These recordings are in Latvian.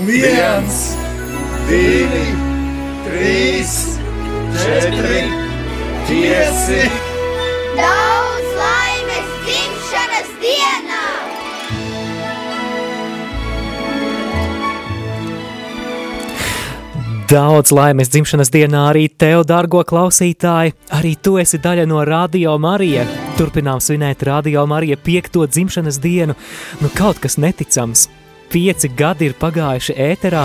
viens, divi, trīs, četri, pieci. Daudz laimes dzimšanas dienā! Daudz laimes dzimšanas dienā arī tev, dārgo klausītāji. Arī tu esi daļa no Radio Marija. Turpinām svinēt Radio Marija piekto dzimšanas dienu. Nu, kaut kas neticams. Pieci gadi ir pagājuši ēterā.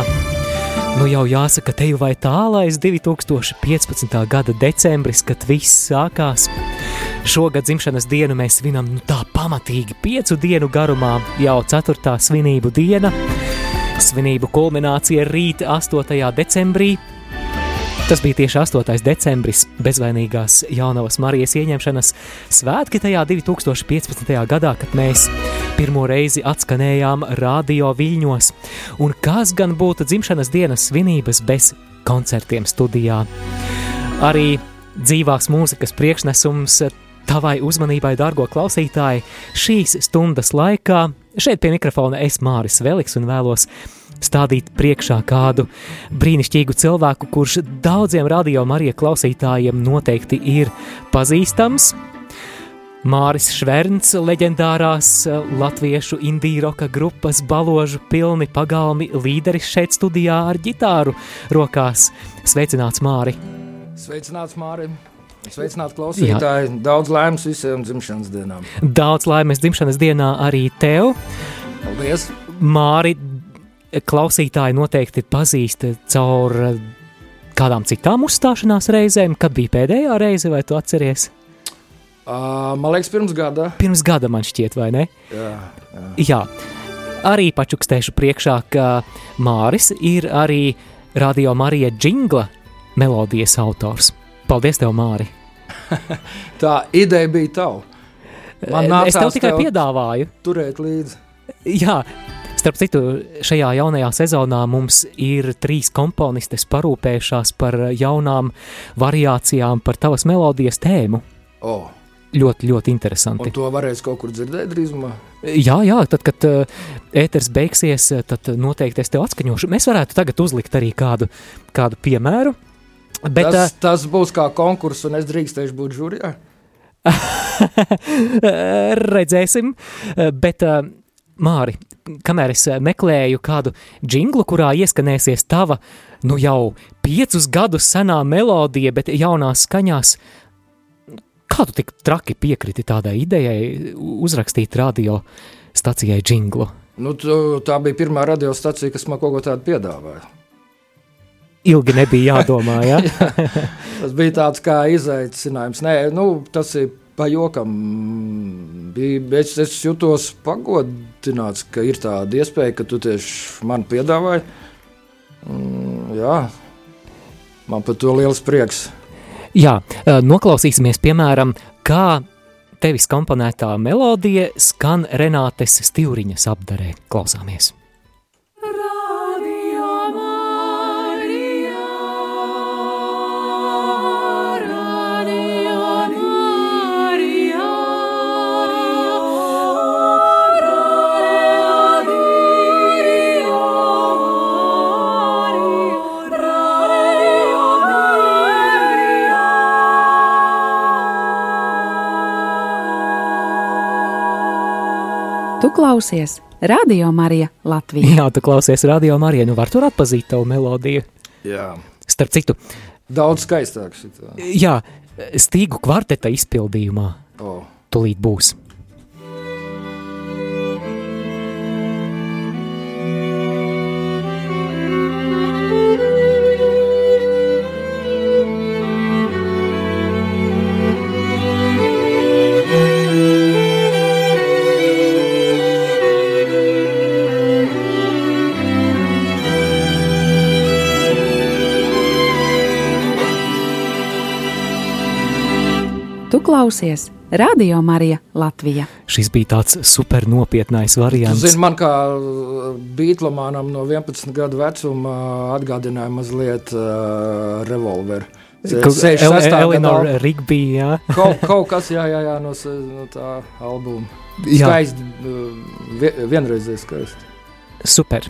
Nu jau jāsaka, te vai tālais 2015. gada decembris, kad viss sākās. Šogad dzimšanas dienu mēs svinam nu, tā pamatīgi piecu dienu garumā, jau ceturtā svinību diena. Svinību kulminācija rīt 8. decembrī. Tas bija tieši 8. decembris, bezvainīgās jaunavas Marijas ieņemšanas svētki tajā 2015. gadā, kad mēs pirmo reizi atskanējām radio viļņos. Un kas gan būtu dzimšanas dienas svinības bez koncertiem studijā? Arī dzīvās mūzikas priekšnesums tavai uzmanībai, dārgo klausītāji, šīs stundas laikā. Šeit pie mikrofona es Māris Veliks un vēlos stādīt priekšā kādu brīnišķīgu cilvēku, kurš daudziem radio Marija klausītājiem noteikti ir pazīstams. Māris Šverns, leģendārās latviešu indiju roka grupas baložu pilni pagalmi līderis šeit studijā ar ģitāru rokās. Sveicināts, Māri! Sveicināts, Māri! Sveicināti klausītāji! Jā. Daudz laimes visiem dzimšanas dienām! Daudz laimes dzimšanas dienā arī tev! Paldies! Māri, klausītāji noteikti pazīst caur kādām citām uzstāšanās reizēm, kad bija pēdējā reize, vai tu atceries? Uh, man liekas, pirms gada. Pirms gada man šķiet, vai ne? Jā, jā. jā. Arī pačukstēšu priekšā, ka Māris ir arī Radio Marija džingla melodijas autors. Paldies tev, Māri! Tā ideja bija tava. Man es tev tikai tev piedāvāju. Turēt līdzi. Jā, Starp citu, šajā jaunajā sezonā mums ir trīs komponistes parūpējušās par jaunām variācijām par tavas melodijas tēmu. Oh. Ļoti, ļoti interesanti. Un to varēs kaut kur dzirdēt drīzumā? Jā, jā, tad, kad uh, ēters beigsies, tad noteikti es tev atskaņošu. Mēs varētu tagad uzlikt arī kādu, kādu piemēru. Bet, tas, uh, tas būs kā konkurss, un es drīkstēšu būt žūrijā. Redzēsim, bet Māri, kamēr es meklēju kādu jinglu, kurā ieskanēsies tava, nu jau piecus gadus senā melodija, bet jaunās skaņās, kā tu tik traki piekriti tādai idejai uzrakstīt radio stacijai jinglu? Nu, tu, tā bija pirmā radiostacija, kas man kaut ko tādu piedāvāja. Ilgi nebija jādomā, ja? Jā, tas bija tāds kā izaicinājums. Nē, nu, tas ir pa jokam bija. Es, jutos pagodināts, ka ir tāda iespēja, ka tu tieši man piedāvāji. Mm, jā, man par to liels prieks. Jā, noklausīsimies, piemēram, kā tevis komponētā melodija skan Renātes Stīriņas apdarē. Klausāmies! Tu klausies Radio Marija Latvijā. Jā, tu klausies Radio Marija. Nu, var tur atpazīt tavu melodiju. Jā. Starp citu, daudz skaistāks. Jā, stīgu kvarteta izpildījumā. Oh. Tūlīt būs. Klausies Radio Marija Latvija. Šis bija tāds super nopietnais variants. Zini, man kā uh, beatlomānam no 11 gadu vecuma atgādināja mazliet uh, revolveru. Eleonora Rigby, jā. kaut, kaut kas, jā, jā, jā no, no tā albuma. Skaisti, uh, vienreizēji skaisti. Super.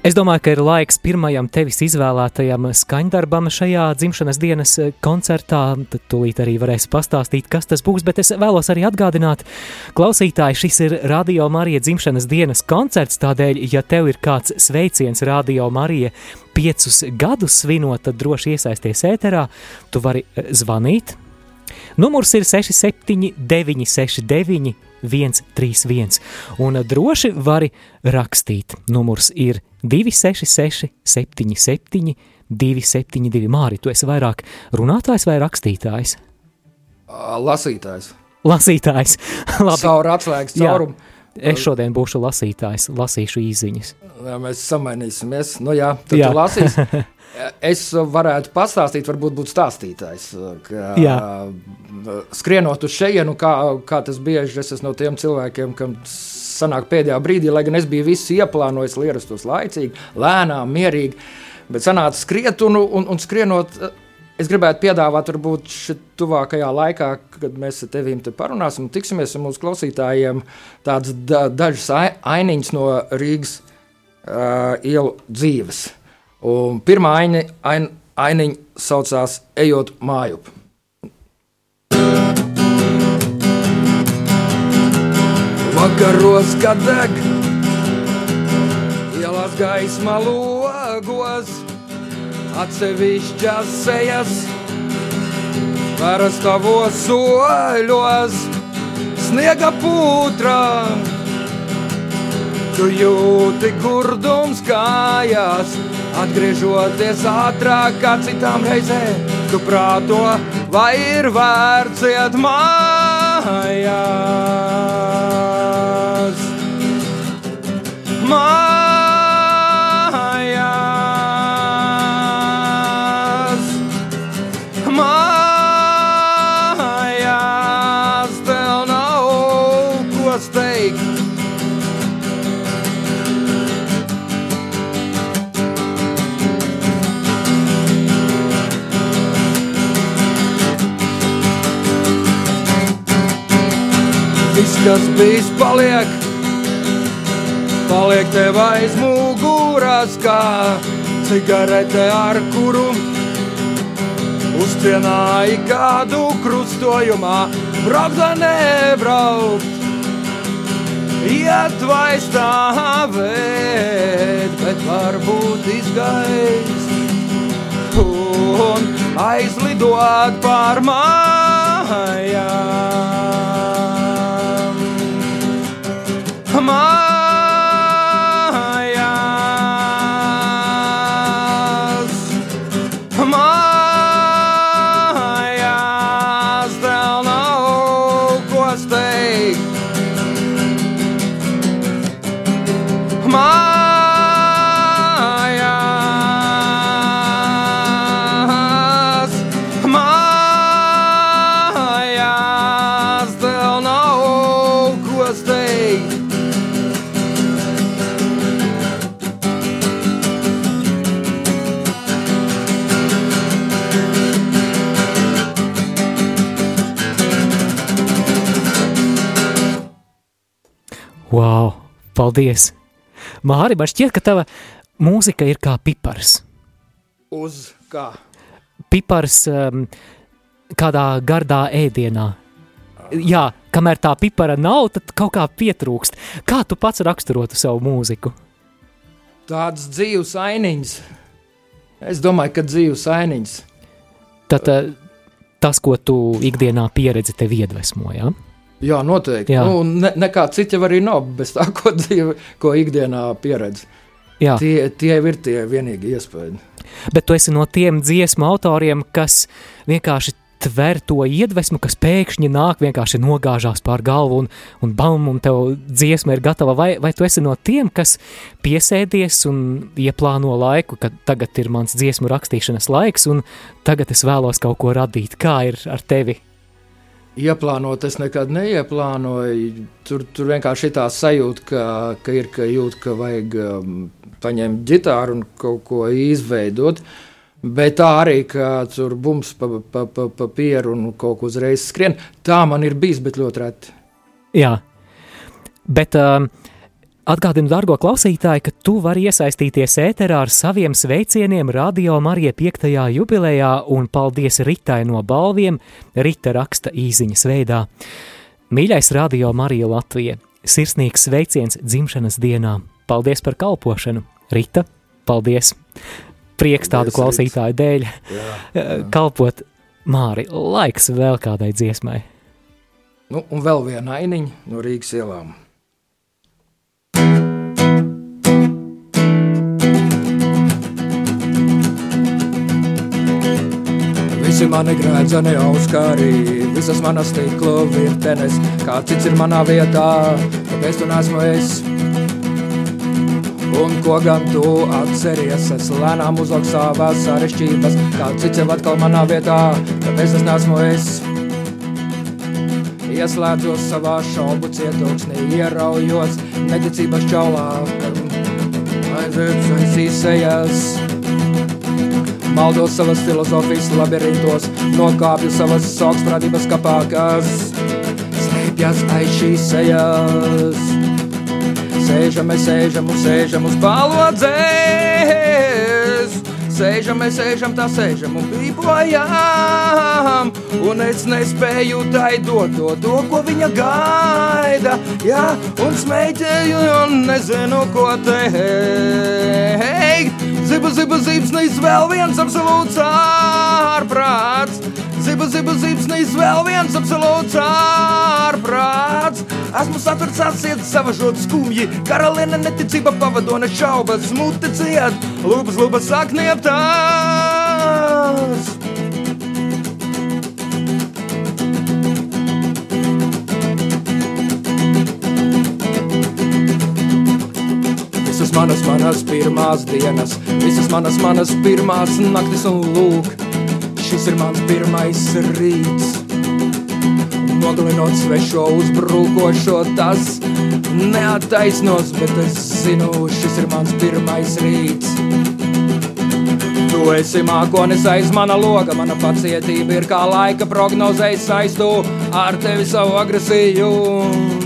Es domāju, ka ir laiks pirmajam tevis izvēlētajam skaņdarbam šajā dzimšanas dienas koncertā. Tad tūlīt arī varēs pastāstīt, kas tas būs, bet es vēlos arī atgādināt, klausītāji, šis ir Radio Marija dzimšanas dienas koncerts, tādēļ, ja tev ir kāds sveiciens Radio Marija piecus gadus svinot, tad droši iesaisties ēterā, tu vari eh, zvanīt. Numurs ir 679 69 131, un droši vari rakstīt. Numurs ir 266, 77, 272. Māri, tu esi vairāk runātājs vai rakstītājs? Lasītājs. Lasītājs. Labi. Caur atslēgas caurumu. Es šodien būšu lasītājs, lasīšu īsiņas. Mēs samainīsimies. Nu, jā, tad jā. lasīs. Es varētu pastāstīt, varbūt būt stāstītājs. Ka, jā. Skrienot uz šejienu, kā, kā tas bieži es esmu no tiem cilvēkiem, kam sanāk pēdējā brīdī, lai gan es biju visu ieplānojis, lai ierastos laicīgi, lēnām, mierīgi. Bet sanāca skriet un, un, un skrienot. Es gribētu piedāvāt, varbūt tuvākajā laikā, kad mēs ar tevīm te parunāsim, tiksimies ar mūsu klausītājiem, tādas da, dažas ainiņas no Rīgas uh, ielu dzīves. Un pirmā aini, ain, ainiņa saucās Ejot mājup. Vakaros, kad deg ielās gaisma logos, atsevišķas sejas parastavos soļos, sniega putrā. Tu jūti gurdums kājās, atgriežoties ātrāk kā citām reizēm. Tu prāto, vai ir vērts iet mājās. mājās. Kas bijis, paliek paliek tev aiz muguras, kā cigarete ar kuru uzcienāji kādu krustojumā, braukt vai nebraukt. Iet vai stāvēt, bet varbūt izgaist un aizlidot pār mājām. Mājām paldies! Māri, man šķiet, ka tava mūzika ir kā pipars. Uz kā? Pipars um, kādā gardā ēdienā. Jā, kamēr tā pipara nav, tad kaut kā pietrūkst. Kā tu pats raksturotu savu mūziku? Tāds dzīves ainiņš. Es domāju, ka dzīves ainiņš. Tad uh, tas, ko tu ikdienā pieredzi, tev iedvesmo, jā? Ja? Jā, noteikti. Jā. Nu, ne, nekā cita arī nav bez tā, ko, dzīve, ko ikdienā pieredz. Jā. Tie, tie ir tie vienīgi iespēja. Bet tu esi no tiem dziesmu autoriem, kas vienkārši tver to iedvesmu, kas pēkšņi nāk, vienkārši nogāžās pār galvu un, un bam, un tev dziesma ir gatava. Vai, vai tu esi no tiem, kas piesēdies un ieplāno laiku, ka tagad ir mans dziesmu rakstīšanas laiks un tagad es vēlos kaut ko radīt? Kā ir ar tevi? Ieplānot, es nekad neieplānoju. Tur, tur vienkārši tā sajūta, ka, ka ir ka jūt, ka vajag um, paņemt ģitāru un kaut ko izveidot. Bet tā arī, ka tur bums pa, pa, pa, pa pieru un kaut ko uzreiz skrien, tā man ir bijis, bet ļoti reti. Jā, bet um, Atgādinu, dārgo klausītāji, ka tu vari iesaistīties ēterā ar saviem sveicieniem Radio Marija 5. jubilejā un paldies Ritai no balviem, Rita raksta īziņas veidā. Mīļais Radio Marija Latvija, sirsnīgs sveiciens dzimšanas dienā. Paldies par kalpošanu, Rita, paldies! Prieks tādu Paldies, klausītāju dēļ Jā, jā. kalpot Māri, laiks vēl kādai dziesmai. Nu, un vēl viena ainiņa no Rīgas ielām. Visi mani grēdzeni auskārī, visas manas stiklo virtenes, kā cits ir manā vietā, kāpēc tu nesmu es. Un ko gan tu atceries, es lēnām uzlauku savās sarešķības, kā cits jau atkal manā vietā, kāpēc tas nesmu es. Ieslēdzos savā šaubu cietoksnī, ieraujos neticības čaulā, aiziet saisīs sejas. Maldos savas filozofijas labirintos, nokāpju savas augstprātības kapākās, slēpjas aiz šīs sejas. Sēžam, sēžam sēžam uz balodzēs. Sēžam, sēžam, tā sēžam un bībojam. Un es nespēju tai dot to, to, ko viņa gaida. Jā, un smēķēju un nezinu, ko teikt. Ziba, ziba, zibsnīs vēl viens absolūts ārprāts. Ziba, ziba, zibsnīs vēl viens absolūts ārprāts. Esmu satverts atsiet savažot skumji, karaliene neticība pavadona šaubas, mute ciet, lūpas, lūpas sāk manas, manas pirmās dienas, visas manas, manas pirmās naktis un lūk, šis ir mans pirmais rīts. Nogalinot svešo uzbrukošo, tas neattaisnos, bet es zinu, šis ir mans pirmais rīts. Tu esi mākonis aiz mana loga, mana pacietība ir kā laika prognozējas saistu ar tevi savu agresiju.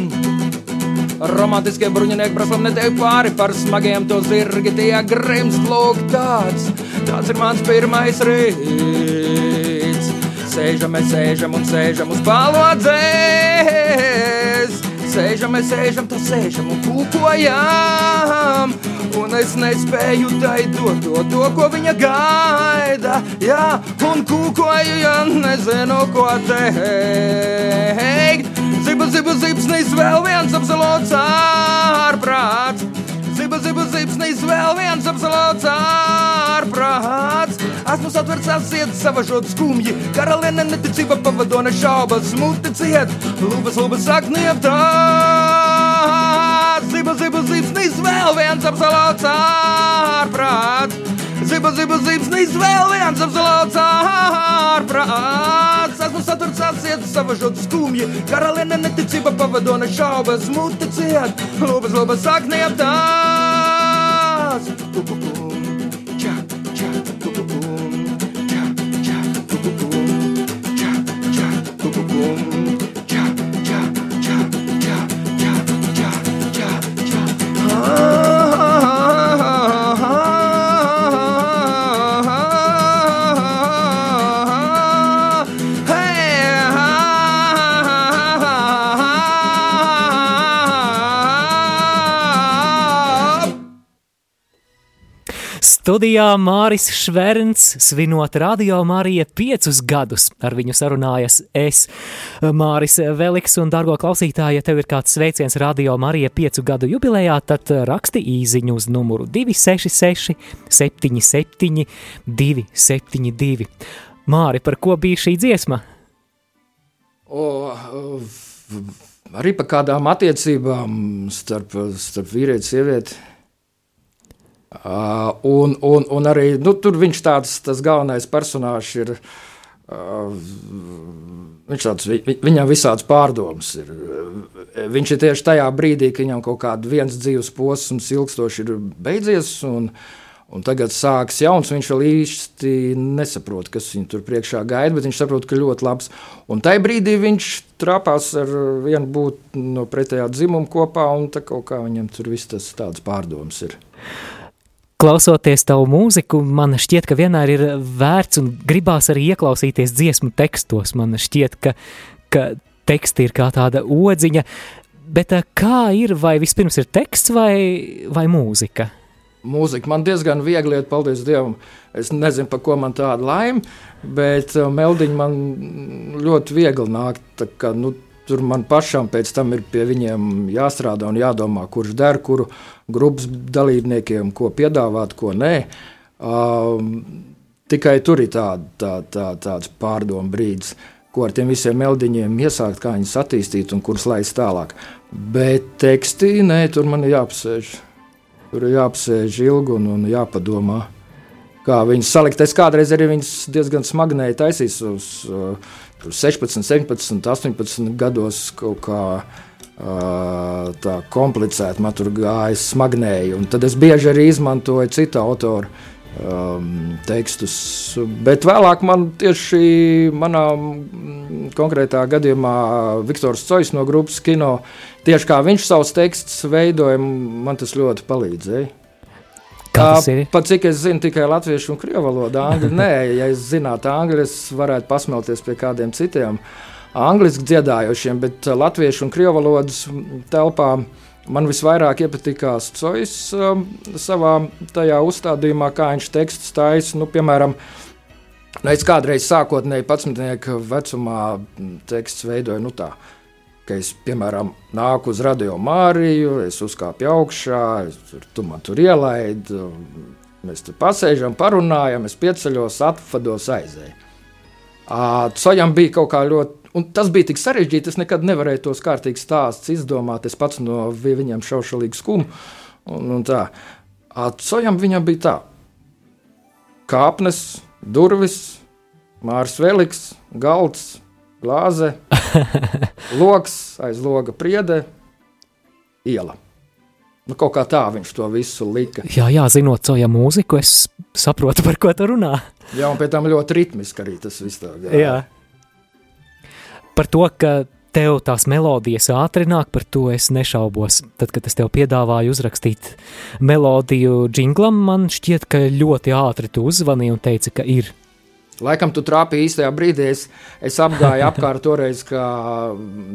Romantiskie bruņinieki prasām netiek pāri par smagiem to zirgi, tie grimst lūk tāds. Tāds ir mans pirmais rīts. Sēžam, mēs sēžam un sēžam uz balodzēs. Sēžam, mēs sēžam, tā sēžam un kūkojam. Un es nespēju tai dot to, to, ko viņa gaida. Jā, un kūkoju, ja nezinu, ko teikt. Ziba, ziba, zibsnīs vēl viens absolūts ārprāts. Ziba, ziba, zibsnīs vēl viens absolūts ārprāts. Esmu satverts asiet savažot skumji, karaliene neticība pavadona šaubas, mute ciet, lūpas, lūpas sāk nieptās. Ziba, ziba, zibsnīs vēl viens absolūts ārprāts zibas, zibas, zibas, nīz vēl viens apzelāts ārprāts. Esmu saturts atsiet, savažot skumji, karaliene neticība pavadona šaubas, muti ciet, lobas, lobas, sāk neaptās. Uh, uh, uh. Studijā Māris Šverns svinot Radio Marija piecus gadus. Ar viņu sarunājas es, Māris Veliks, un, dārgo klausītāji, ja tev ir kāds sveiciens Radio Marija piecu gadu jubilejā, tad raksti īziņu uz numuru 266 77 272. Māri, par ko bija šī dziesma? O, arī par kādām attiecībām starp, starp vīrieti un sievieti. Uh, un, un, un arī nu, tur viņš tāds galvenais personāžs ir. Uh, viņš tāds, vi, viņam visāds pārdoms ir. Viņš ir tieši tajā brīdī, kad viņam kaut kāds viens dzīves posms ilgstoši ir beidzies, un, Un tagad sāksies jauns, viņš vēl īsti nesaprot, kas viņu tur priekšā gaida, bet viņš saprot, ka ļoti labs. Un tajā brīdī viņš trāpās ar vienu būt no pretējā dzimuma kopā, un tā kaut kā viņam tur viss tas tāds pārdoms ir. Klausoties tavu mūziku, man šķiet, ka vienmēr ir vērts un gribās arī ieklausīties dziesmu tekstos. Man šķiet, ka, ka teksti ir kā tāda odziņa, bet kā ir, vai vispirms ir teksts vai, vai mūzika? mūzika. Man diezgan viegli iet, paldies Dievam. Es nezinu, par ko man tāda laime, bet uh, meldiņa man ļoti viegli nāk. Kā, nu, tur man pašam pēc tam ir pie viņiem jāstrādā un jādomā, kurš der, kuru grupas dalībniekiem ko piedāvāt, ko nē. Uh, tikai tur ir tād, tā, tā, tāds pārdomu brīdis, ko ar tiem visiem meldiņiem iesākt, kā viņus attīstīt un kurus laist tālāk. Bet tekstī, nē, tur man ir jāapsēž. Tur ir jāapsēž ilgi un, un jāpadomā, kā viņas salikt. Es kādreiz arī viņas diezgan smagnēji uh, 16, 17, 18 gados kaut kā. Uh, tā komplicēti man tur gāja smagnēji, tad es bieži arī izmantoju citu autoru um, tekstus. Bet vēlāk man tieši manā mm, konkrētā gadījumā Viktors Cois no grupas kino, tieši kā viņš savus tekstus veidoja, man tas ļoti palīdzēja. Pat cik es zinu tikai latviešu un krievu valodu, angļu nē, ja es zinātu angļu, es varētu pasmelties pie kādiem citiem angliski dziedājošiem, bet latviešu un krievu valodas telpā uh, Man visvairāk iepatikās Cojas um, savā tajā uzstādījumā, kā viņš tekstu taisa. Nu, piemēram, nu, es kādreiz sākotnēji 11. vecumā teksts veidoju nu, tā. Ka es, piemēram, nāku uz radio Māriju, es uzkāpu augšā, es, tur, tu man tur ielaidi, mēs tur pasēžam, parunājam, es pieceļos, atvados, aizēju. Cojam bija kaut kā ļoti Un tas bija tik sarežģīti, es nekad nevarēju tos kārtīgus stāstus izdomāt. Es pats no viņiem šaušalīgi skumu. Un, un tā. Atsojam viņam bija tā. Kāpnes, durvis, mārs veliks, galds, glāze, loks, aiz loga priede, iela. Nu, kaut kā tā viņš to visu lika. Jā, jā zinot savu mūziku, es saprotu, par ko tu runā. Jā, un pēc tam ļoti ritmiski arī tas viss tā. Jā. jā par to, ka tev tās melodijas ātri nāk, par to es nešaubos. Tad, kad es tev piedāvāju uzrakstīt melodiju jinglam, man šķiet, ka ļoti ātri tu uzvanīji un teici, ka ir. Laikam tu trāpīji īstajā brīdī. Es, es apgāju apkārt toreiz, kā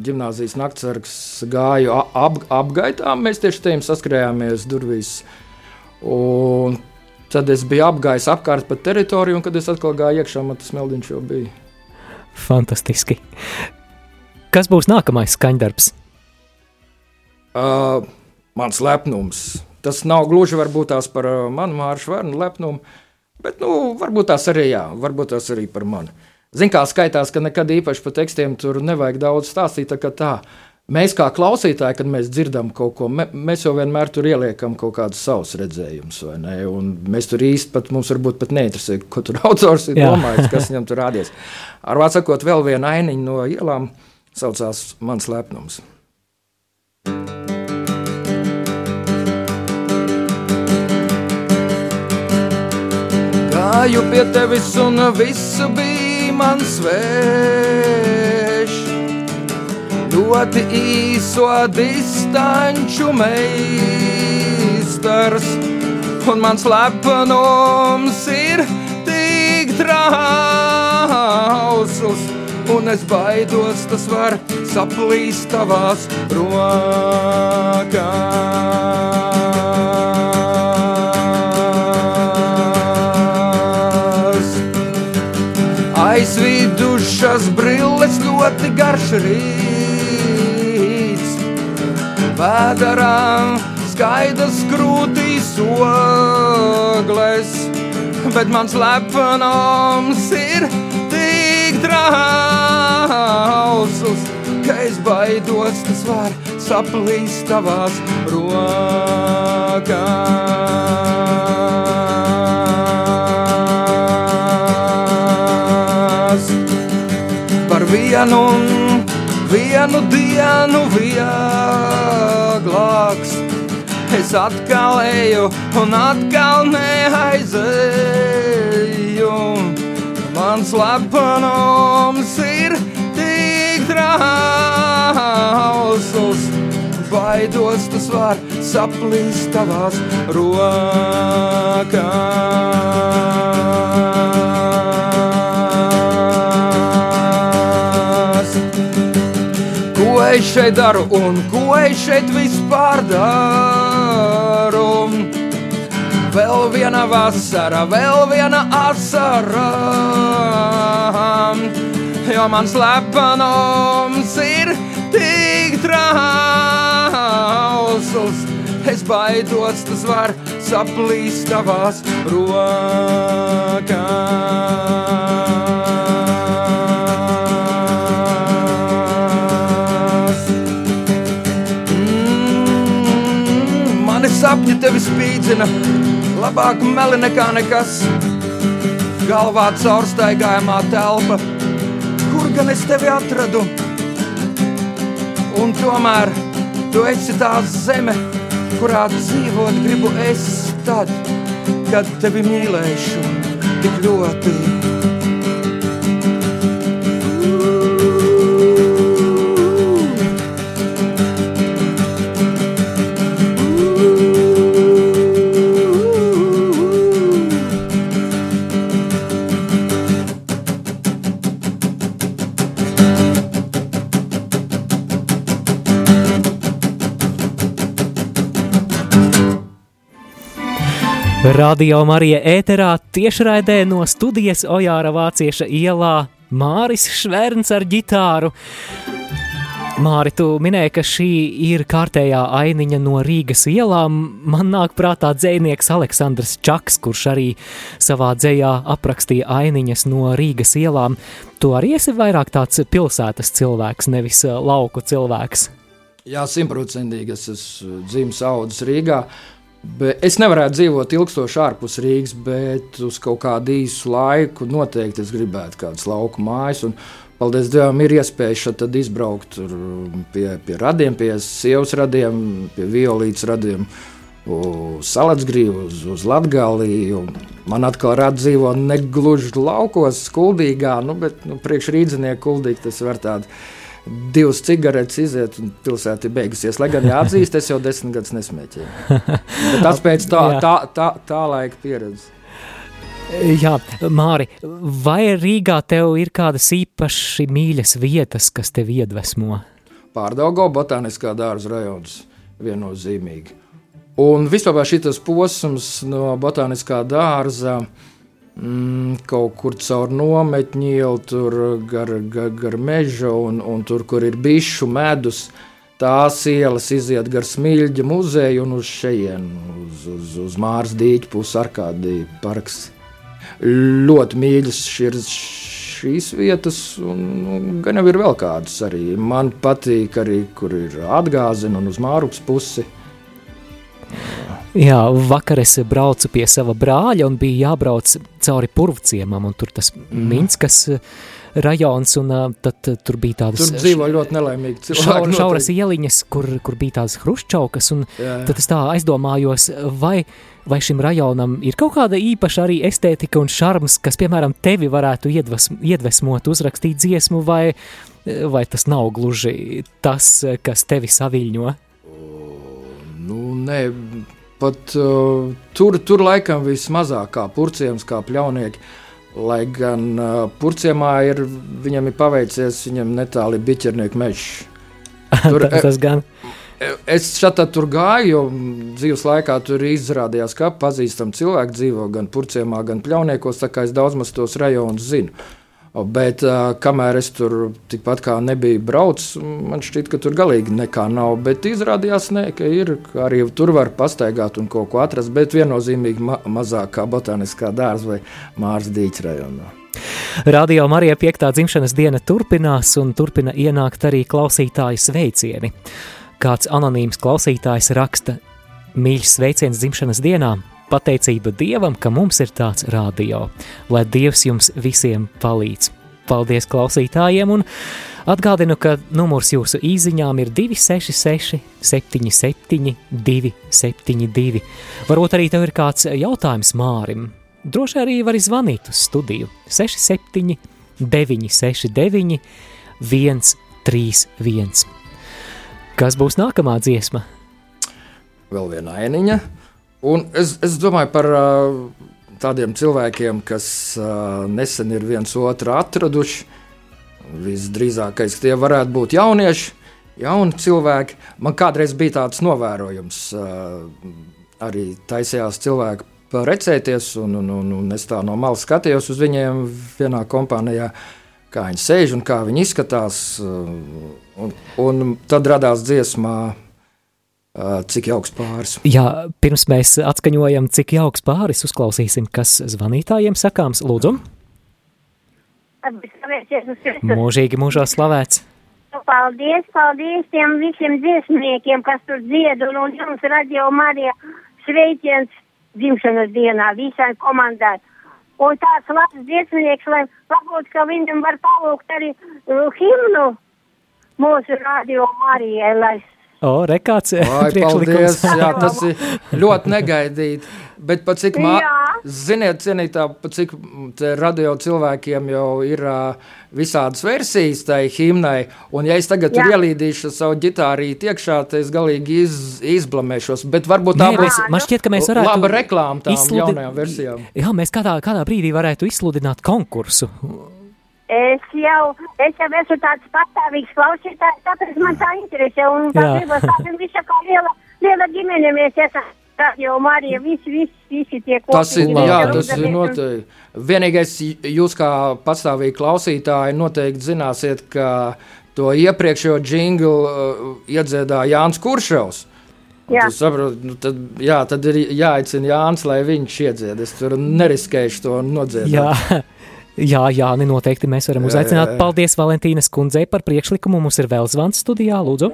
gimnāzijas naktsargs gāju ap, apgaitā. Mēs tieši tajā saskrējāmies durvīs. Un tad es biju apgājis apkārt pa teritoriju, un kad es atkal gāju iekšā, man tas meldiņš jau bija. Fantastiski. Kas būs nākamais skaņdarbs? Uh, mans lepnums. Tas nav gluži varbūt tās par manu māršu vērnu lepnumu, bet nu, varbūt tās arī, jā, varbūt tās arī par mani. Ziniet, kā skaitās, ka nekad īpaši par tekstiem tur nevajag daudz stāstīt. Tā tā, Mēs kā klausītāji, kad mēs dzirdam kaut ko, mēs jau vienmēr tur ieliekam kaut kādus savus redzējumus. Mēs tur īsti pat mums varbūt pat neinteresē, ko tur autors ir domājis, kas viņam tur rādījies. Ar vārdu sakot, vēl viena ainiņa no ielām saucās Mans lepnums. Gāju pie tevis un viss bija mans vērts ļoti īso distanču meistars, un mans lepnums ir tik trausls, un es baidos, tas var saplīst tavās rokās. Aizvidušas brilles ļoti garš rīt vēderā skaidrs krūtīs ogles, bet mans lepnums ir tik trausls, ka es baidos, tas var saplīst tavās rokās. Par vienu dienu vieglāks. Es atkal eju un atkal neaizmirsu. aizēju. Mans lepnums ir tik trausls, baidos tas var saplīst tavās rokās. Es šeit daru un ko es šeit vispār daru? Vēl viena vasara, vēl viena asara. Jo mans lepnums ir tik trausls, es baidos, tas var saplīst tavās rokās. Sapņi tevi spīdzina, labāk meli nekā nekas. Galvā caurstaigājumā telpa, kur gan es tevi atradu? Un tomēr tu esi tā zeme, kurā dzīvot gribu es tad, kad tevi mīlēšu tik ļoti. Radio Marija ēterā tiešraidē no studijas Ojāra Vācieša ielā Māris Šverns ar ģitāru. Māri, tu minēji, ka šī ir kārtējā ainiņa no Rīgas ielām. Man nāk prātā dzēnieks Aleksandrs Čaks, kurš arī savā dzējā aprakstīja ainiņas no Rīgas ielām. Tu arī esi vairāk tāds pilsētas cilvēks, nevis uh, lauku cilvēks. Jā, simtprocentīgi es esmu dzimis audzis Rīgā. Bet es nevarētu dzīvot ilgstoši ārpus Rīgas, bet uz kaut kādu īsu laiku noteikti es gribētu kādas lauku mājas. Un, paldies Dievam, ir iespēja šeit izbraukt tur pie, pie radiem, pie sievas radiem, pie violītes radiem. Uz Salacgrīvu, uz, uz Latviju. Man atkal rada dzīvo ne gluži laukos, kuldīgā, nu, bet nu, priekšrīdzinieku kuldīgi tas var tāds divas cigaretes iziet, un pilsēta ir beigusies. Lai gan jāatzīst, es jau desmit gadus nesmēķēju. Tas pēc tā, tā, tā, tā laika pieredzes. Jā, Māri, vai Rīgā tev ir kādas īpaši mīļas vietas, kas tev iedvesmo? Pārdaugo botāniskā dārza rajons viennozīmīgi. Un vispār šis posms no botāniskā dārza mm, kaut kur caur nometņu ielu, tur gar, gar, gar meža un, un tur, kur ir bišu medus. Tās ielas iziet gar smilģa muzeju un uz šejienu, uz, uz, uz Māras dīķa puses arkādī parks. Ļoti mīļas šīs, šīs vietas, un nu, gan jau ir vēl kādas arī. Man patīk arī, kur ir atgāzena un uz Mārupas pusi. Jā, vakar es braucu pie sava brāļa un bija jābrauc cauri purvciemam, un tur tas mm. Minskas rajons, un tad tur bija tādas... Tur dzīvo ļoti nelaimīgi cilvēki. Šaur, šauras ieliņas, kur, kur bija tādas hruščaukas, un jā, jā. tad es tā aizdomājos, vai, vai šim rajonam ir kaut kāda īpaša arī estētika un šarms, kas, piemēram, tevi varētu iedvas, iedvesmot, uzrakstīt dziesmu, vai, vai tas nav gluži tas, kas tevi saviļņo? Nu, nē, pat uh, tur, tur laikam vismazāk kā purciems, kā pļaunieki. Lai gan uh, purciemā ir, viņam ir paveicies, viņam netāli biķernieku mežs. Tur, tas gan. Es šeit tur gāju, jo dzīves laikā tur izrādījās, ka pazīstami cilvēki dzīvo gan purciemā, gan pļauniekos, tā kā es daudz maz tos rajonus zinu. Bet kamēr es tur tikpat kā nebiju braucis, man šķiet, ka tur galīgi nekā nav. Bet izrādījās, ne, ka ir ka arī tur var pastaigāt un kaut ko atrast, bet viennozīmīgi ma mazāk kā botāniskā dārza vai mārs dīķa rajonā. Radio Marija 5. dzimšanas diena turpinās un turpina ienākt arī klausītāju sveicieni. Kāds anonīms klausītājs raksta mīļš sveiciens dzimšanas dienā, Pateicība Dievam, ka mums ir tāds radio, lai Dievs jums visiem palīdz. Paldies klausītājiem, un Atgādinu, ka numurs jūsu īsiņām ir 266, 77, 272. Varbūt arī tev ir kāds jautājums Mārim. Droši arī var zvanīt uz studiju 67, 969, 131. Kas būs nākamā dziesma? Vēl viena ainiņa. Un es, es domāju par tādiem cilvēkiem, kas nesen ir viens otru atraduši. Visdrīzākais tie varētu būt jaunieši, jauni cilvēki. Man kādreiz bija tāds novērojums, arī taisījās cilvēki parecēties, un, un, un, un es tā no malas skatījos uz viņiem vienā kompānijā. Kā viņi sēž un kā viņi izskatās. Un, un tad radās dziesmā, cik jauks pāris. Jā, pirms mēs atskaņojam, cik jauks pāris, uzklausīsim, kas zvanītājiem sakāms. Lūdzu, mūžīgi mūžā slavēts. Paldies, paldies tiem visiem dziesmniekiem, kas tur dzied, un, un jums radio Marija sveiciens dzimšanas dienā visai komandai. Un tāds labs dziesmnieks, lai varbūt, ka viņam var palūgt arī uh, himnu mūsu radio Marijai, lai O, rekāds Vai, paldies, jā, tas ir ļoti negaidīti. Bet pat cik mā, ziniet, cienītā, pat cik radio cilvēkiem jau ir uh, visādas versijas tai himnai, un ja es tagad ielīdīšu savu ģitārīti iekšā, tad es galīgi iz, izblamēšos, bet varbūt tā Nē, mēs, man šķiet, ka mēs varētu laba reklāma tām izsludi- jaunajām versijām. Jā, mēs kādā, kādā brīdī varētu izsludināt konkursu. Es jau, es jau esmu tāds pastāvīgs klausītājs, tāpēc man tā interesē. Un tā Jā. gribas tāda visa kā liela, liela ģimene mēs esam. Radio Marija, visi, visi, visi tie Tas ir, kopīgi jā, tas ir noteikti. Vienīgais, jūs kā pastāvīgi klausītāji noteikti zināsiet, ka to iepriekšējo džinglu uh, iedziedāja Jānis Kuršaus. Jā. Tu saproti, nu tad, jā, tad ir jāicina Jānis, lai viņš iedzied. Es tur neriskēšu to nodziedāt. Jā, jā, jā noteikti mēs varam Jā, uzaicināt. jā, jā. Paldies Valentīnas kundzei par priekšlikumu. Mums ir vēl zvans studijā, lūdzu.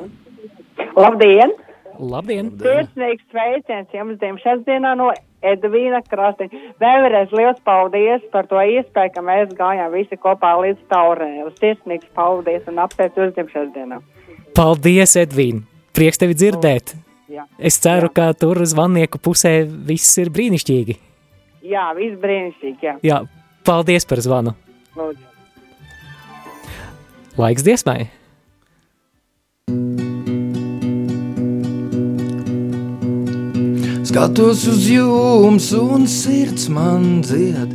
Labdien! Labdien! Sirsnīgs sveiciens jums dzimšanas dienā no Edvīna Krastiņa. Vēlreiz liels paldies par to iespēju, ka mēs gājām visi kopā līdz taurēm. Sirsnīgs paldies un apsveicu uz dzimšanas dienā. Paldies, Edvīna! Prieks tevi dzirdēt! Jā, Es ceru, ka tur zvannieku pusē viss ir brīnišķīgi. jā viss brīnišķīgi, jā. Jā, paldies par zvanu. Lūdzu. Laiks dziesmai! Skatos uz jums, un sirds man dzied.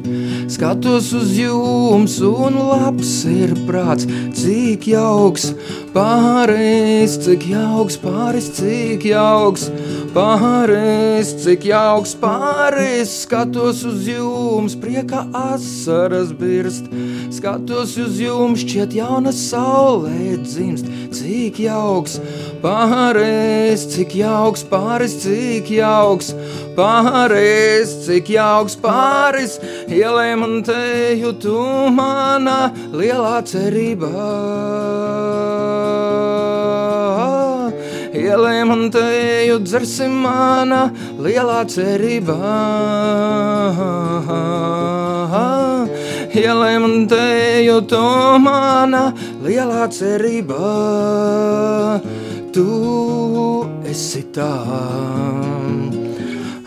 Skatos uz jums, un labs ir prāts. Cik jauks pāris, cik jauks pāris, cik jauks pāris, cik jauks pāris. Skatos uz jums, prieka asaras birst. Skatos uz jums, šķiet jauna saulē dzimst. Cik jauks pāris, cik jauks pāris, cik jauks pāris, cik jauks pāris. Ielē man teju, tu mana lielā cerība. Ielē man teju, dzersim mana lielā cerība. Ielē man teju, tu mana lielā cerība. Tu esi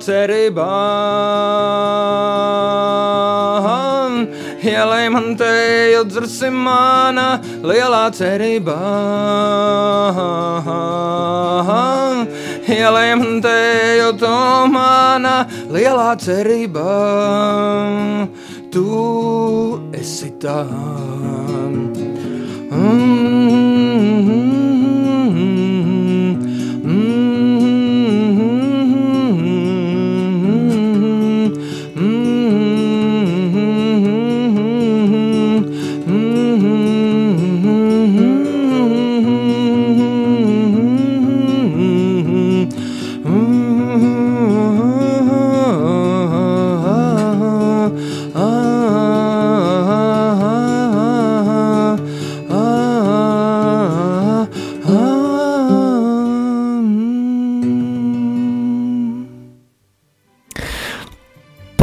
lielā cerība. Ielē man teju, dzersim mana lielā cerība. Ielē man teju, tu mana lielā cerība. Tu esi tā.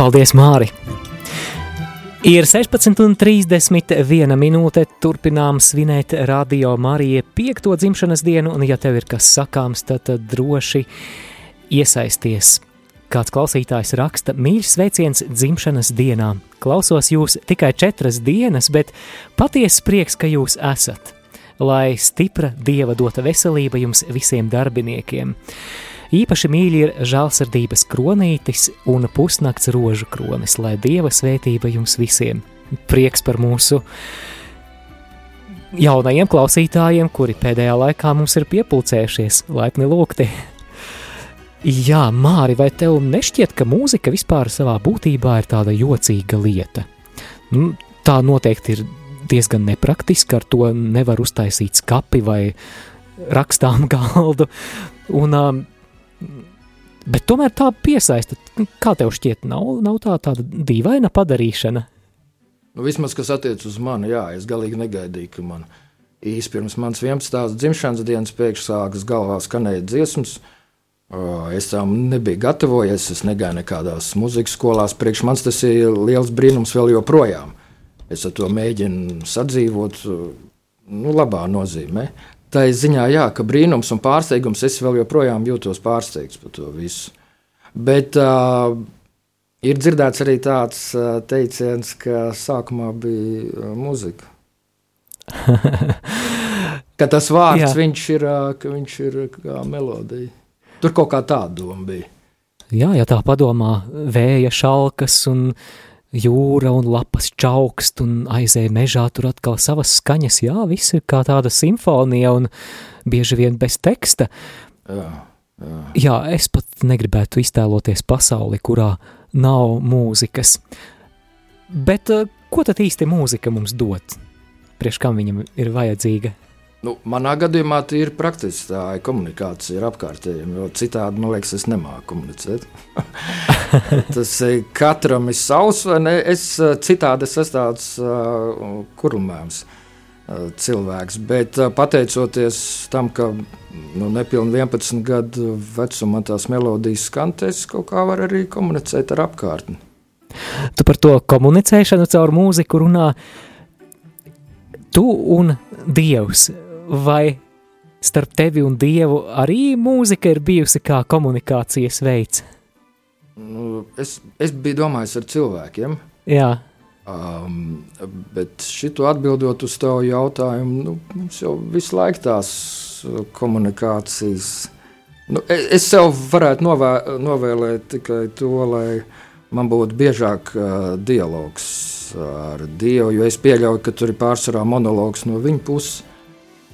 Paldies, Māri! Ir 16,31 minūte. Turpinām svinēt Radio Marija piekto dzimšanas dienu, un, ja tev ir kas sakāms, tad, droši iesaisties. Kāds klausītājs raksta, mīļš sveiciens dzimšanas dienā. Klausos jūs tikai četras dienas, bet patiesa prieks, ka jūs esat. Lai stipra dieva dota veselība jums visiem darbiniekiem. Īpaši mīļi ir žēlsirdības kronītis un pusnakts rožu kronis, lai dieva svētība jums visiem. Prieks par mūsu jaunajiem klausītājiem, kuri pēdējā laikā mums ir piepulcējušies, laipni lūgti. Jā, Māri, vai tev nešķiet, ka mūzika vispār savā būtībā ir tāda jocīga lieta? Nu, tā noteikti ir diezgan nepraktiska, ar to nevar uztaisīt skapi vai rakstām galdu. Un, um, Bet tomēr tā piesaista. Kā tev šķiet, nav, nav tā tāda dīvaina padarīšana? Nu, vismaz, kas attiec uz mani, jā, es galīgi negaidīju, ka man īsi pirms manas 11. dzimšanas dienas pēkšņi sākas galvā skanēt dziesmas. Es tam nebiju gatavojies, es negāju nekādās muzikas skolās. Priekš manis tas ir liels brīnums vēl joprojām. Es ar to mēģinu sadzīvot, nu, labā nozīmē tā ziņā, jā, ka brīnums un pārsteigums es vēl joprojām jūtos pārsteigts par to visu. Bet uh, ir dzirdēts arī tāds uh, teiciens, ka sākumā bija uh, muzika. ka tas vārds viņš ir, uh, viņš ir kā melodija. Tur kaut kā tāda doma bija. Jā, ja tā padomā, vēja šalkas un jūra un lapas čaukst un aizēja mežā, tur atkal savas skaņas, jā, viss ir kā tāda simfonija un bieži vien bez teksta. Jā, jā. jā es pat negribētu iztēloties pasauli, kurā nav mūzikas. Bet eh, ko tad īsti mūzika mums dod? Priekš kam viņam ir vajadzīga? Nu, manā gadījumā tā ir praktiski tā komunikācija ar apkārtējiem, jo citādi, man liekas, es nemāku komunicēt. Tas katram ir savs, vai ne? Es eh, citādi es esmu tāds uh, kurlmēms uh, cilvēks, bet uh, pateicoties tam, ka nu, nepilni 11 gadu vecumā tās melodijas skan, es kaut kā varu arī komunicēt ar apkārtni. Tu par to komunicēšanu caur mūziku runā. Tu un Dievs vai starp tevi un Dievu arī mūzika ir bijusi kā komunikācijas veids? Nu, es, es biju domājis ar cilvēkiem. Jā. Um, bet šito atbildot uz tavu jautājumu, nu, mums jau visu laiku tās uh, komunikācijas. Nu, e, es sev varētu novē, novēlēt tikai to, lai man būtu biežāk uh, dialogs ar Dievu, jo es pieļauju, ka tur ir pārsvarā monologs no viņa puses.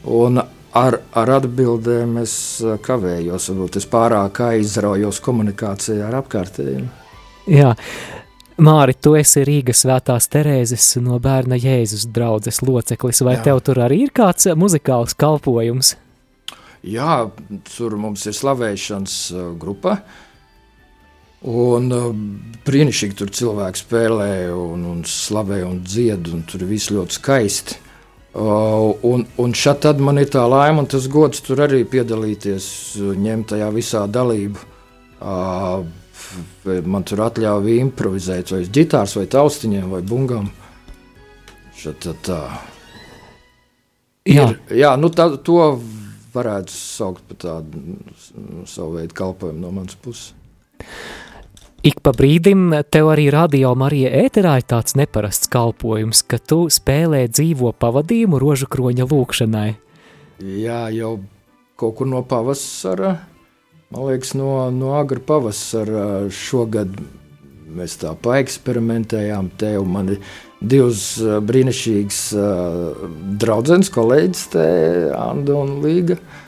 Un ar, ar atbildēm es eh, kavējos, varbūt es pārāk aizraujos komunikācijā ar apkārtējiem. Jā. Māri, tu esi Rīgas svētās Terēzes no bērna Jēzus draudzes loceklis, vai Jā. tev tur arī ir kāds muzikāls kalpojums? Jā, tur mums ir slavēšanas eh, grupa, un eh, brīnišķīgi tur cilvēki spēlē un, un slavē un dzied, un tur viss ļoti skaisti. Uh, un, un šeit man ir tā laime un tas gods tur arī piedalīties, ņemt tajā visā dalību. Uh, man tur atļauja improvizēt, vai ģitārs, vai taustiņiem, vai bungām. Šat, tā. Jā, ir, jā nu tā, to varētu saukt par tādu savu veidu kalpojumu no manas puses. Ik pa brīdim tev arī radio Marija ēterā ir tāds neparasts kalpojums, ka tu spēlē dzīvo pavadījumu rožu kroņa lūkšanai. Jā, jau kaut kur no pavasara, man liekas, no, no agra pavasara šogad mēs tā paeksperimentējām. Tev man ir divas brīnišķīgas uh, draudzenes, kolēģis, te Anda un Līga. Uh,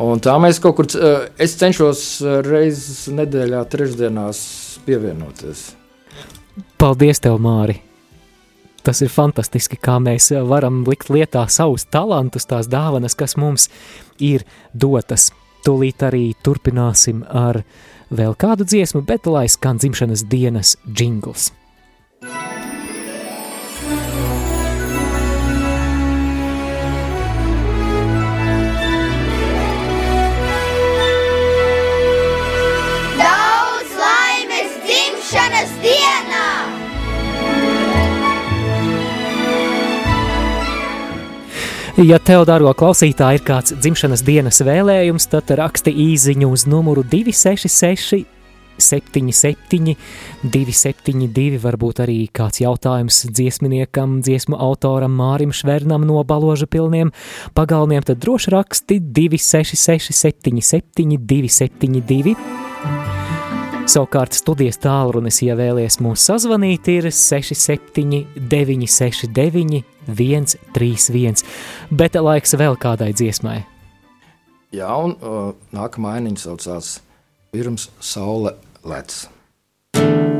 Un tā mēs kaut kur, es cenšos reizes nedēļā, trešdienās pievienoties. Paldies, tev, Māri! Tas ir fantastiski, kā mēs varam likt lietā savus talantus, tās dāvanas, kas mums ir dotas. Tūlīt arī turpināsim ar vēl kādu dziesmu, bet lai skan dzimšanas dienas jingls. Ja tev, dārgo klausītāj, ir kāds dzimšanas dienas vēlējums, tad raksti īziņu uz numuru 266 77, 272, varbūt arī kāds jautājums dziesminiekam, dziesmu autoram Mārim Švernam no baloža pilniem pagalmiem, tad droši raksti 266, 77, 272. Savukārt studijas tālrunis, ja vēlies mūs sazvanīt, ir 67, 969, 131, bet laiks vēl kādai dziesmai. Jā, un uh, nākamā ainiņa saucās Pirms saule lec. Pirms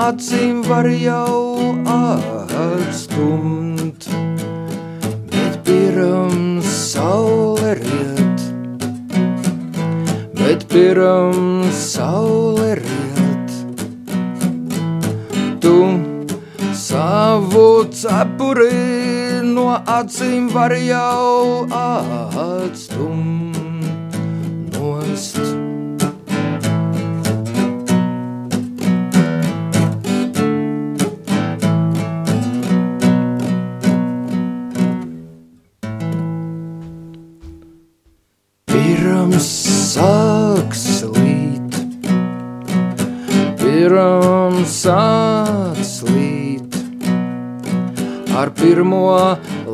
acīm var jau atstumt, bet pirms saule riet, bet pirms saule riet tu savu cepuri no acīm var jau atstumt nost. Sāks līt, pirms sāks līt, ar pirmo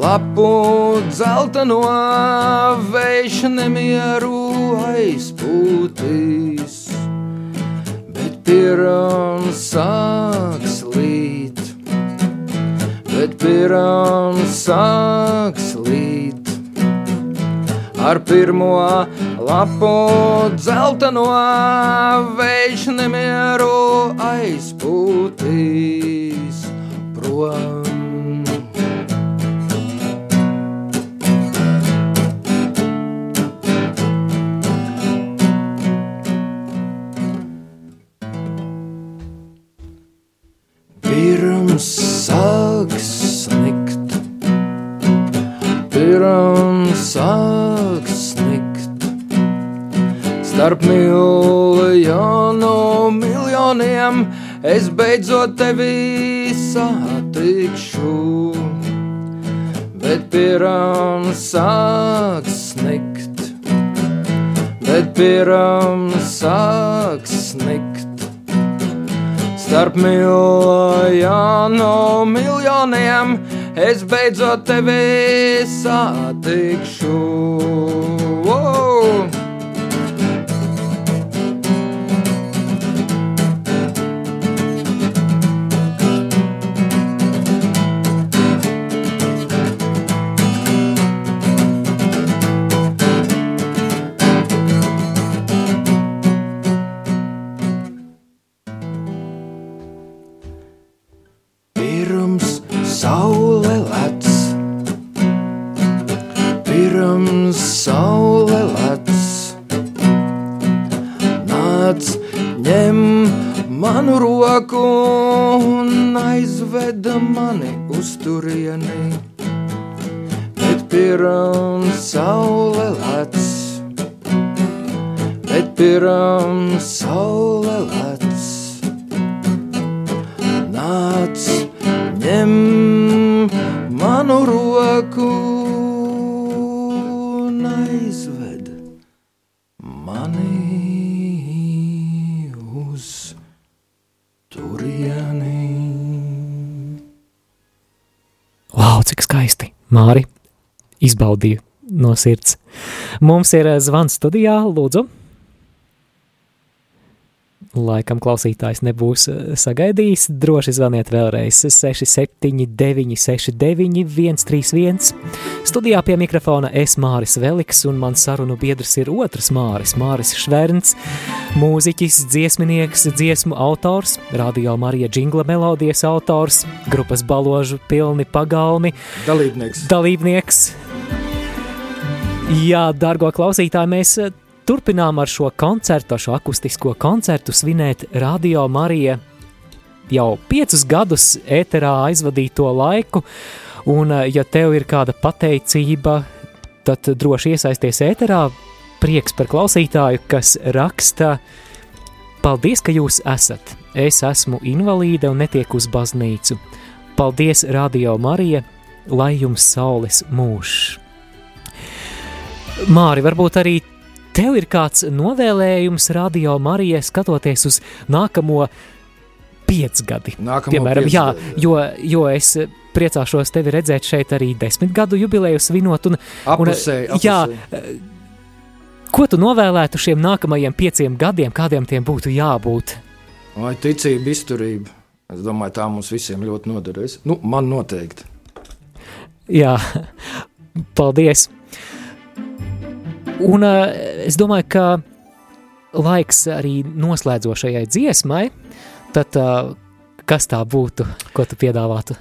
lapu dzelteno vējš nemieru aizpūtīs, bet pirms sāks līt, bet pirms sāks līt ar pirmo lapu dzelteno vējš nemieru aizpūtīs prom. Pirms sāks snikt, pirms sāks starp miljonu miljoniem es beidzot tevi satikšu. Bet pirms sāks snikt, bet pirms sāks snikt. Starp miljonu miljoniem es beidzot tevi satikšu. Nāc, ņem manu roku un aizved mani uz turieni. Bet pirms saule lec, bet pirms saule lec, nāc, ņem manu roku Māri, izbaudīju no sirds. Mums ir eh, zvans studijā, lūdzu. Laikam klausītājs nebūs eh, sagaidījis. Droši zvaniet vēlreiz 679, 69, 131. Studijā pie mikrofona es Māris Veliks, un mans sarunu biedrs ir otrs Māris, Māris Šverns, mūziķis, dziesminieks, dziesmu autors, radio Marija Džingla melodijas autors, grupas baložu pilni pagalmi, Dalībnieks. dalībnieks. Jā, dārgo klausītāji, mēs eh, turpinām ar šo koncertu, ar šo akustisko koncertu svinēt Radio Marija. Jau piecus gadus ēterā aizvadīto laiku, un eh, ja tev ir kāda pateicība, tad droši iesaisties ēterā, prieks par klausītāju, kas raksta, paldies, ka jūs esat, es esmu invalīde un netieku uz baznīcu, paldies Radio Marija, lai jums saules mūžs. Māri, varbūt arī tev ir kāds novēlējums radio Marijai skatoties uz nākamo piecgadi. Nākamo Piemēram, jā, piecgadi, jo, jo es priecāšos tevi redzēt šeit arī desmit gadu jubileju svinot. Un, Apusēji, un, jā, apusēji. ko tu novēlētu šiem nākamajiem pieciem gadiem, kādiem tiem būtu jābūt? Vai ticība, izturība. Es domāju, tā mums visiem ļoti noderēs. Nu, man noteikti. Jā, paldies! Un uh, es domāju, ka laiks arī noslēdzošajai dziesmai, tad uh, kas tā būtu, ko tu piedāvātu?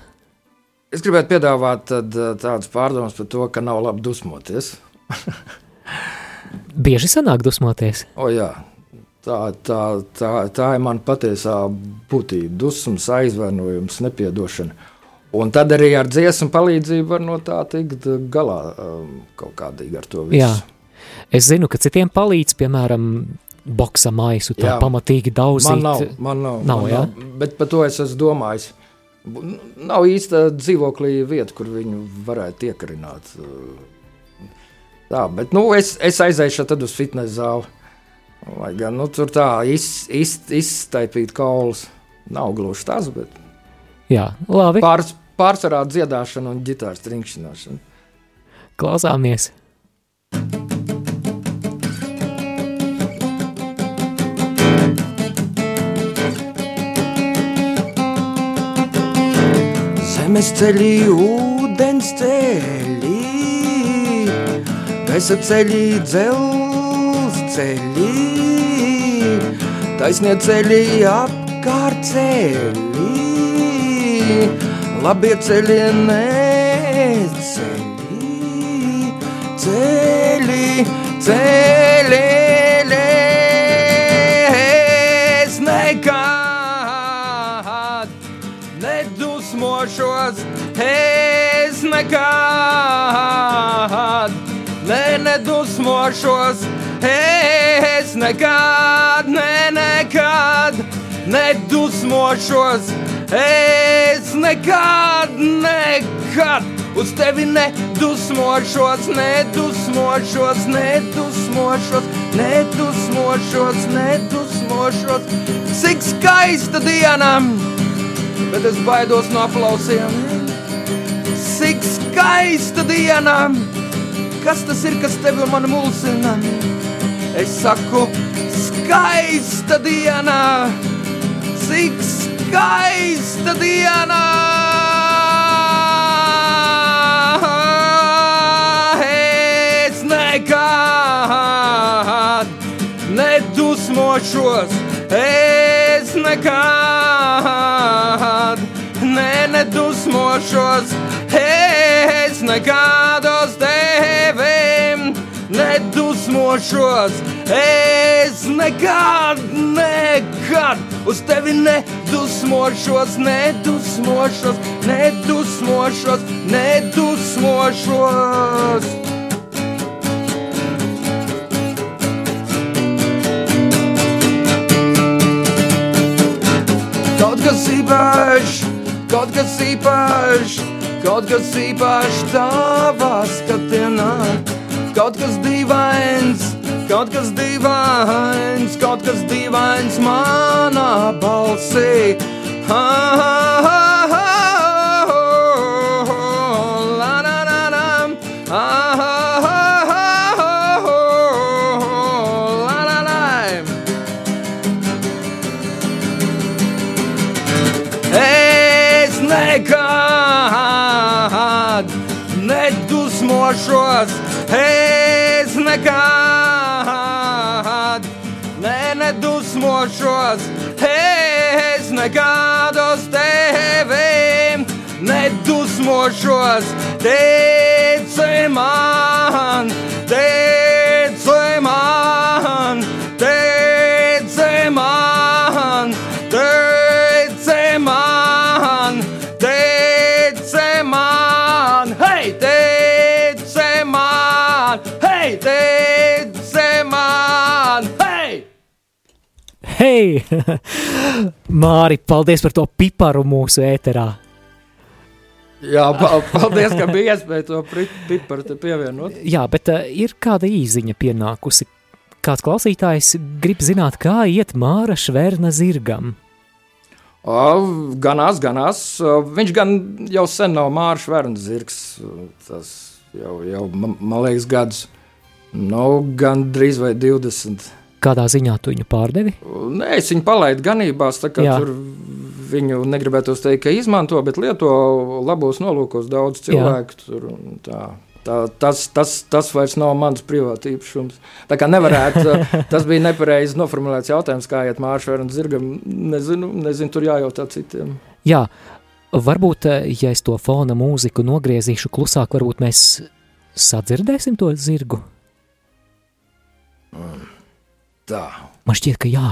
Es gribētu piedāvāt tad, eh, tādas pārdomas par to, ka nav labi dusmoties. Bieži sanāk dusmoties. O, jā. tā, tā, tā, tā ir mana patiesā būtība. Dusmas, aizvainojums, nepiedošana. Un tad arī ar dziesmu palīdzību var no tā tikt galā kaut kādīgi ar to visu. Jā. Es zinu, ka citiem palīdz, piemēram, boksa maisu tā Jā. pamatīgi daudzīt. Man nav, man nav, Nav, man jā? nav. Bet par to es esmu domājis. Nav īsta dzīvoklī vieta, kur viņu varētu iekarināt. Tā, bet nu, es, es aizēšu tad uz fitnesa zāli. Lai gan nu, tur tā iz, iz, izstaipīt kaulus. Nav gluži tas, bet Jā, labi, pārs, pārsvarā dziedāšana un ģitāras trinkšķināšana. klausāmies. Zemes ceļi, ūdens ceļi, gaisa ceļi, dzelzs ceļi, taisnie ceļi, apkārt ceļi, labie ceļi, neceļi, ceļi, ceļi, nekad ne, nedusmošos, es nekad, ne, nekad nedusmošos, es nekad, nekad uz tevi nedusmošos, nedusmošos, nedusmošos, nedusmošos, nedusmošos. Cik skaista diena! bet es baidos no aplausiem. Cik skaista diena, kas tas ir, kas tevi un mani mulsina? Es saku, skaista diena, cik skaista diena. Es nekad nedusmošos, es nekad ne, nedusmošos, es nekad uz tevim nedusmošos, es nekad, nekad uz tevi nedusmošos, nedusmošos, nedusmošos, nedusmošos. Kaut kas īpašs, kaut kas īpašs, kaut kas īpašs tavā skatienā. Kaut kas dīvains, kaut kas dīvains, kaut kas dīvains manā balsī. Ha, ha, ha, nedusmošos, es nekad ne, nedusmošos, es nekad uz tevi nedusmošos, teici man, teici man, teici Hei! Māri, paldies par to piparu mūsu ēterā. Jā, pa- paldies, ka bija iespēja to piparu te pievienot. Jā, bet uh, ir kāda īziņa pienākusi. Kāds klausītājs grib zināt, kā iet Māra Šverna zirgam. Ganās, ganās. Viņš gan jau sen nav Mārcis Verns zirgs. Tas jau, jau ma- man liekas, gadus. Nu, gan drīz vai 20. Kādā ziņā tu viņu pārdevi? Nē, es viņu palaidu ganībās, tā kā Jā. tur viņu negribētu teikt, ka izmanto, bet lieto labos nolūkos daudz cilvēku. Tur, un tā. Tā, tas, tas, tas vairs nav mans privāts īpašums. Tā kā nevarētu, tas bija nepareizi noformulēts jautājums, kā iet Mārcis Verns zirgam. Nezinu, nezinu, tur jājautā citiem. Jā, varbūt, eh, ja es to fona mūziku nogriezīšu klusāk, varbūt mēs sadzirdēsim to zirgu. Tā. Man šķiet, ka jā,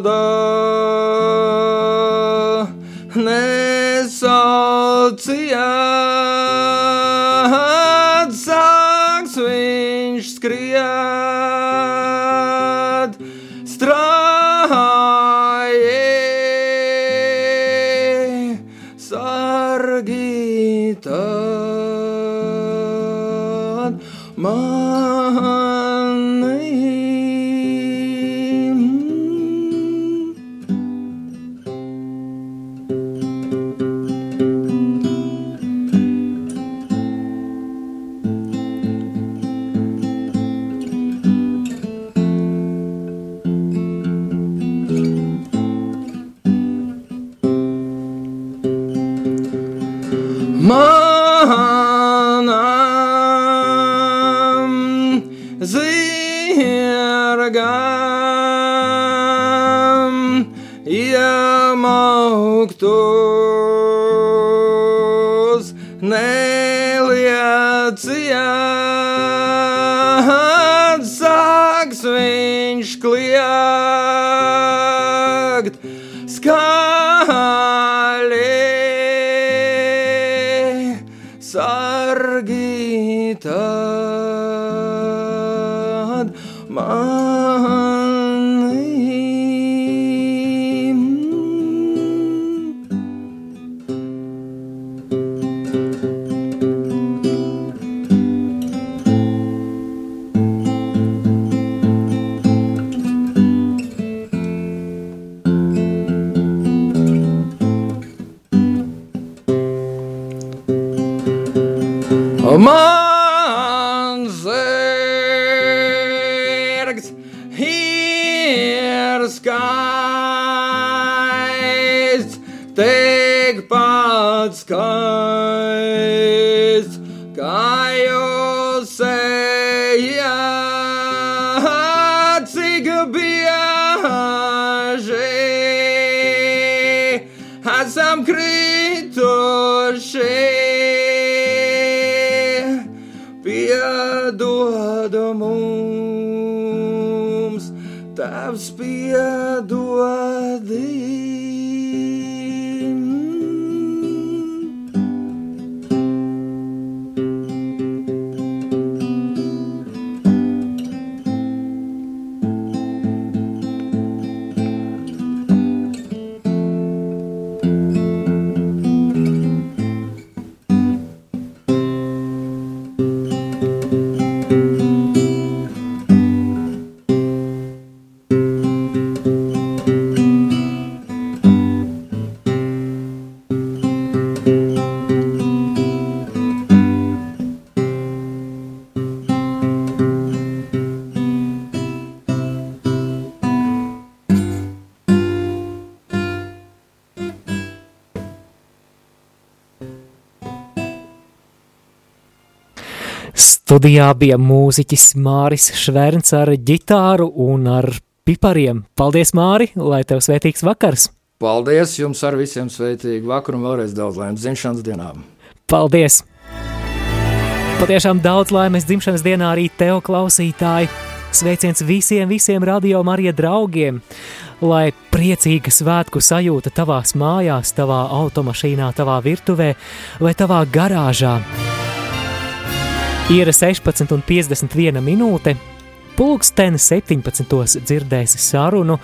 The. Man Studijā bija mūziķis Māris Šverns ar ģitāru un ar pipariem. Paldies, Māri, lai tev svētīgs vakars! Paldies jums ar visiem sveitīgu vakaru un vēlreiz daudz laimes dzimšanas dienām! Paldies! Patiešām daudz laimes dzimšanas dienā arī tev, klausītāji! Sveiciens visiem, visiem radio Marija draugiem! Lai priecīga svētku sajūta tavās mājās, tavā automašīnā, tavā virtuvē vai tavā garāžā! Ir 16,51 minūte. Pulksten 17. dzirdēsi sarunu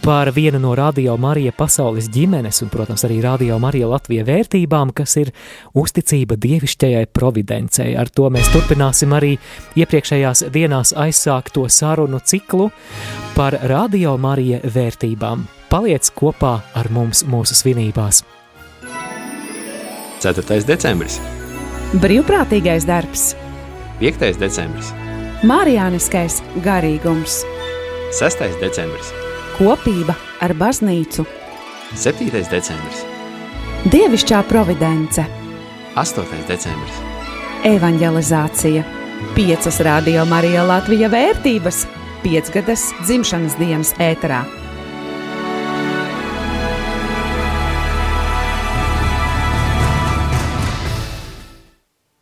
par vienu no Radio Marija pasaules ģimenes un, protams, arī Radio Marija Latvija vērtībām, kas ir uzticība dievišķajai providencei. Ar to mēs turpināsim arī iepriekšējās dienās aizsākto sarunu ciklu par Radio Marija vērtībām. Paliec kopā ar mums mūsu svinībās. 4. decembris, Brīvprātīgais darbs, 5. decembris, Mārijāniskais garīgums, 6. decembris, kopība ar baznīcu, 7. decembris, dievišķā providence, 8. decembris, evanģelizācija, piecas radio Marija Latvija vērtības, piecgadas dzimšanas dienas ēterā.